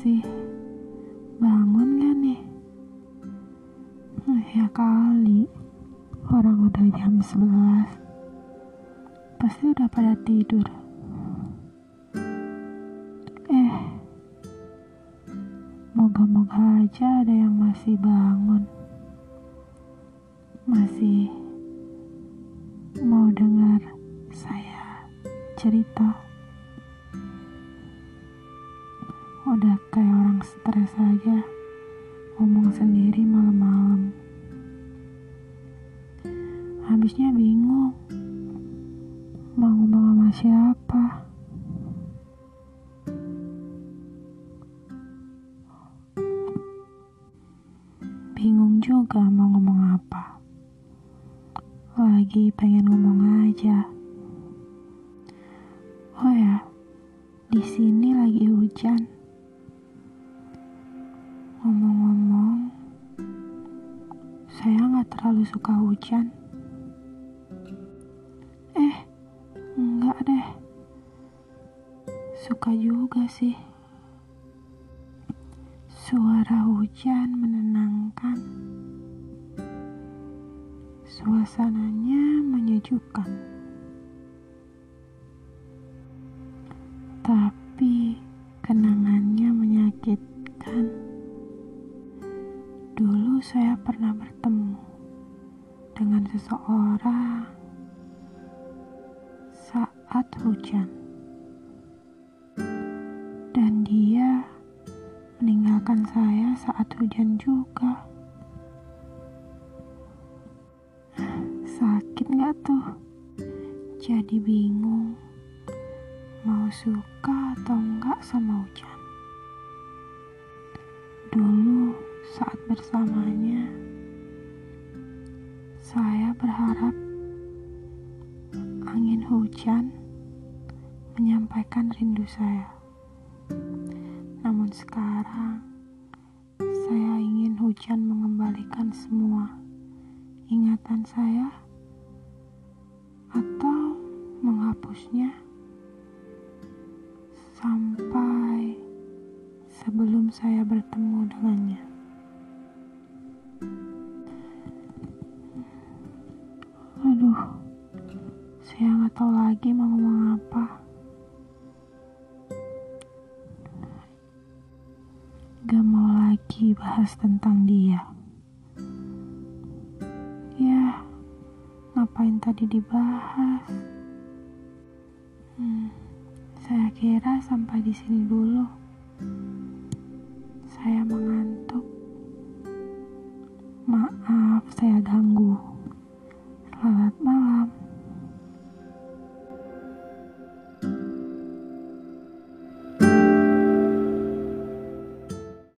sih? Bangun gak nih? Nah, ya kali. Orang udah jam 11. Pasti udah pada tidur. Eh. Moga-moga aja ada yang masih bangun. Masih mau dengar saya cerita. Orang stres aja. Ngomong sendiri malam-malam. Habisnya bingung. Mau ngomong sama siapa? Bingung juga mau ngomong apa. Lagi pengen ngomong aja. Oh ya di sini lagi hujan ngomong-ngomong saya nggak terlalu suka hujan Enggak deh. Suka juga sih. Suara hujan menenangkan. Suasananya menyejukkan. Saya pernah bertemu dengan seseorang saat hujan. Dan dia meninggalkan saya saat hujan juga. Sakit gak tuh? Jadi bingung mau suka atau enggak sama hujan. Saat bersamanya, saya berharap angin hujan menyampaikan rindu saya. Namun sekarang, saya ingin hujan mengembalikan semua ingatan saya atau menghapusnya sampai sebelum saya bertemu dengannya. Saya nggak tahu lagi mau ngomong apa. Gak mau lagi bahas tentang dia. Ya, ngapain tadi dibahas? Hmm, saya kira sampai di sini dulu. Saya mengantuk. Maaf, saya ganggu. Selamat malam.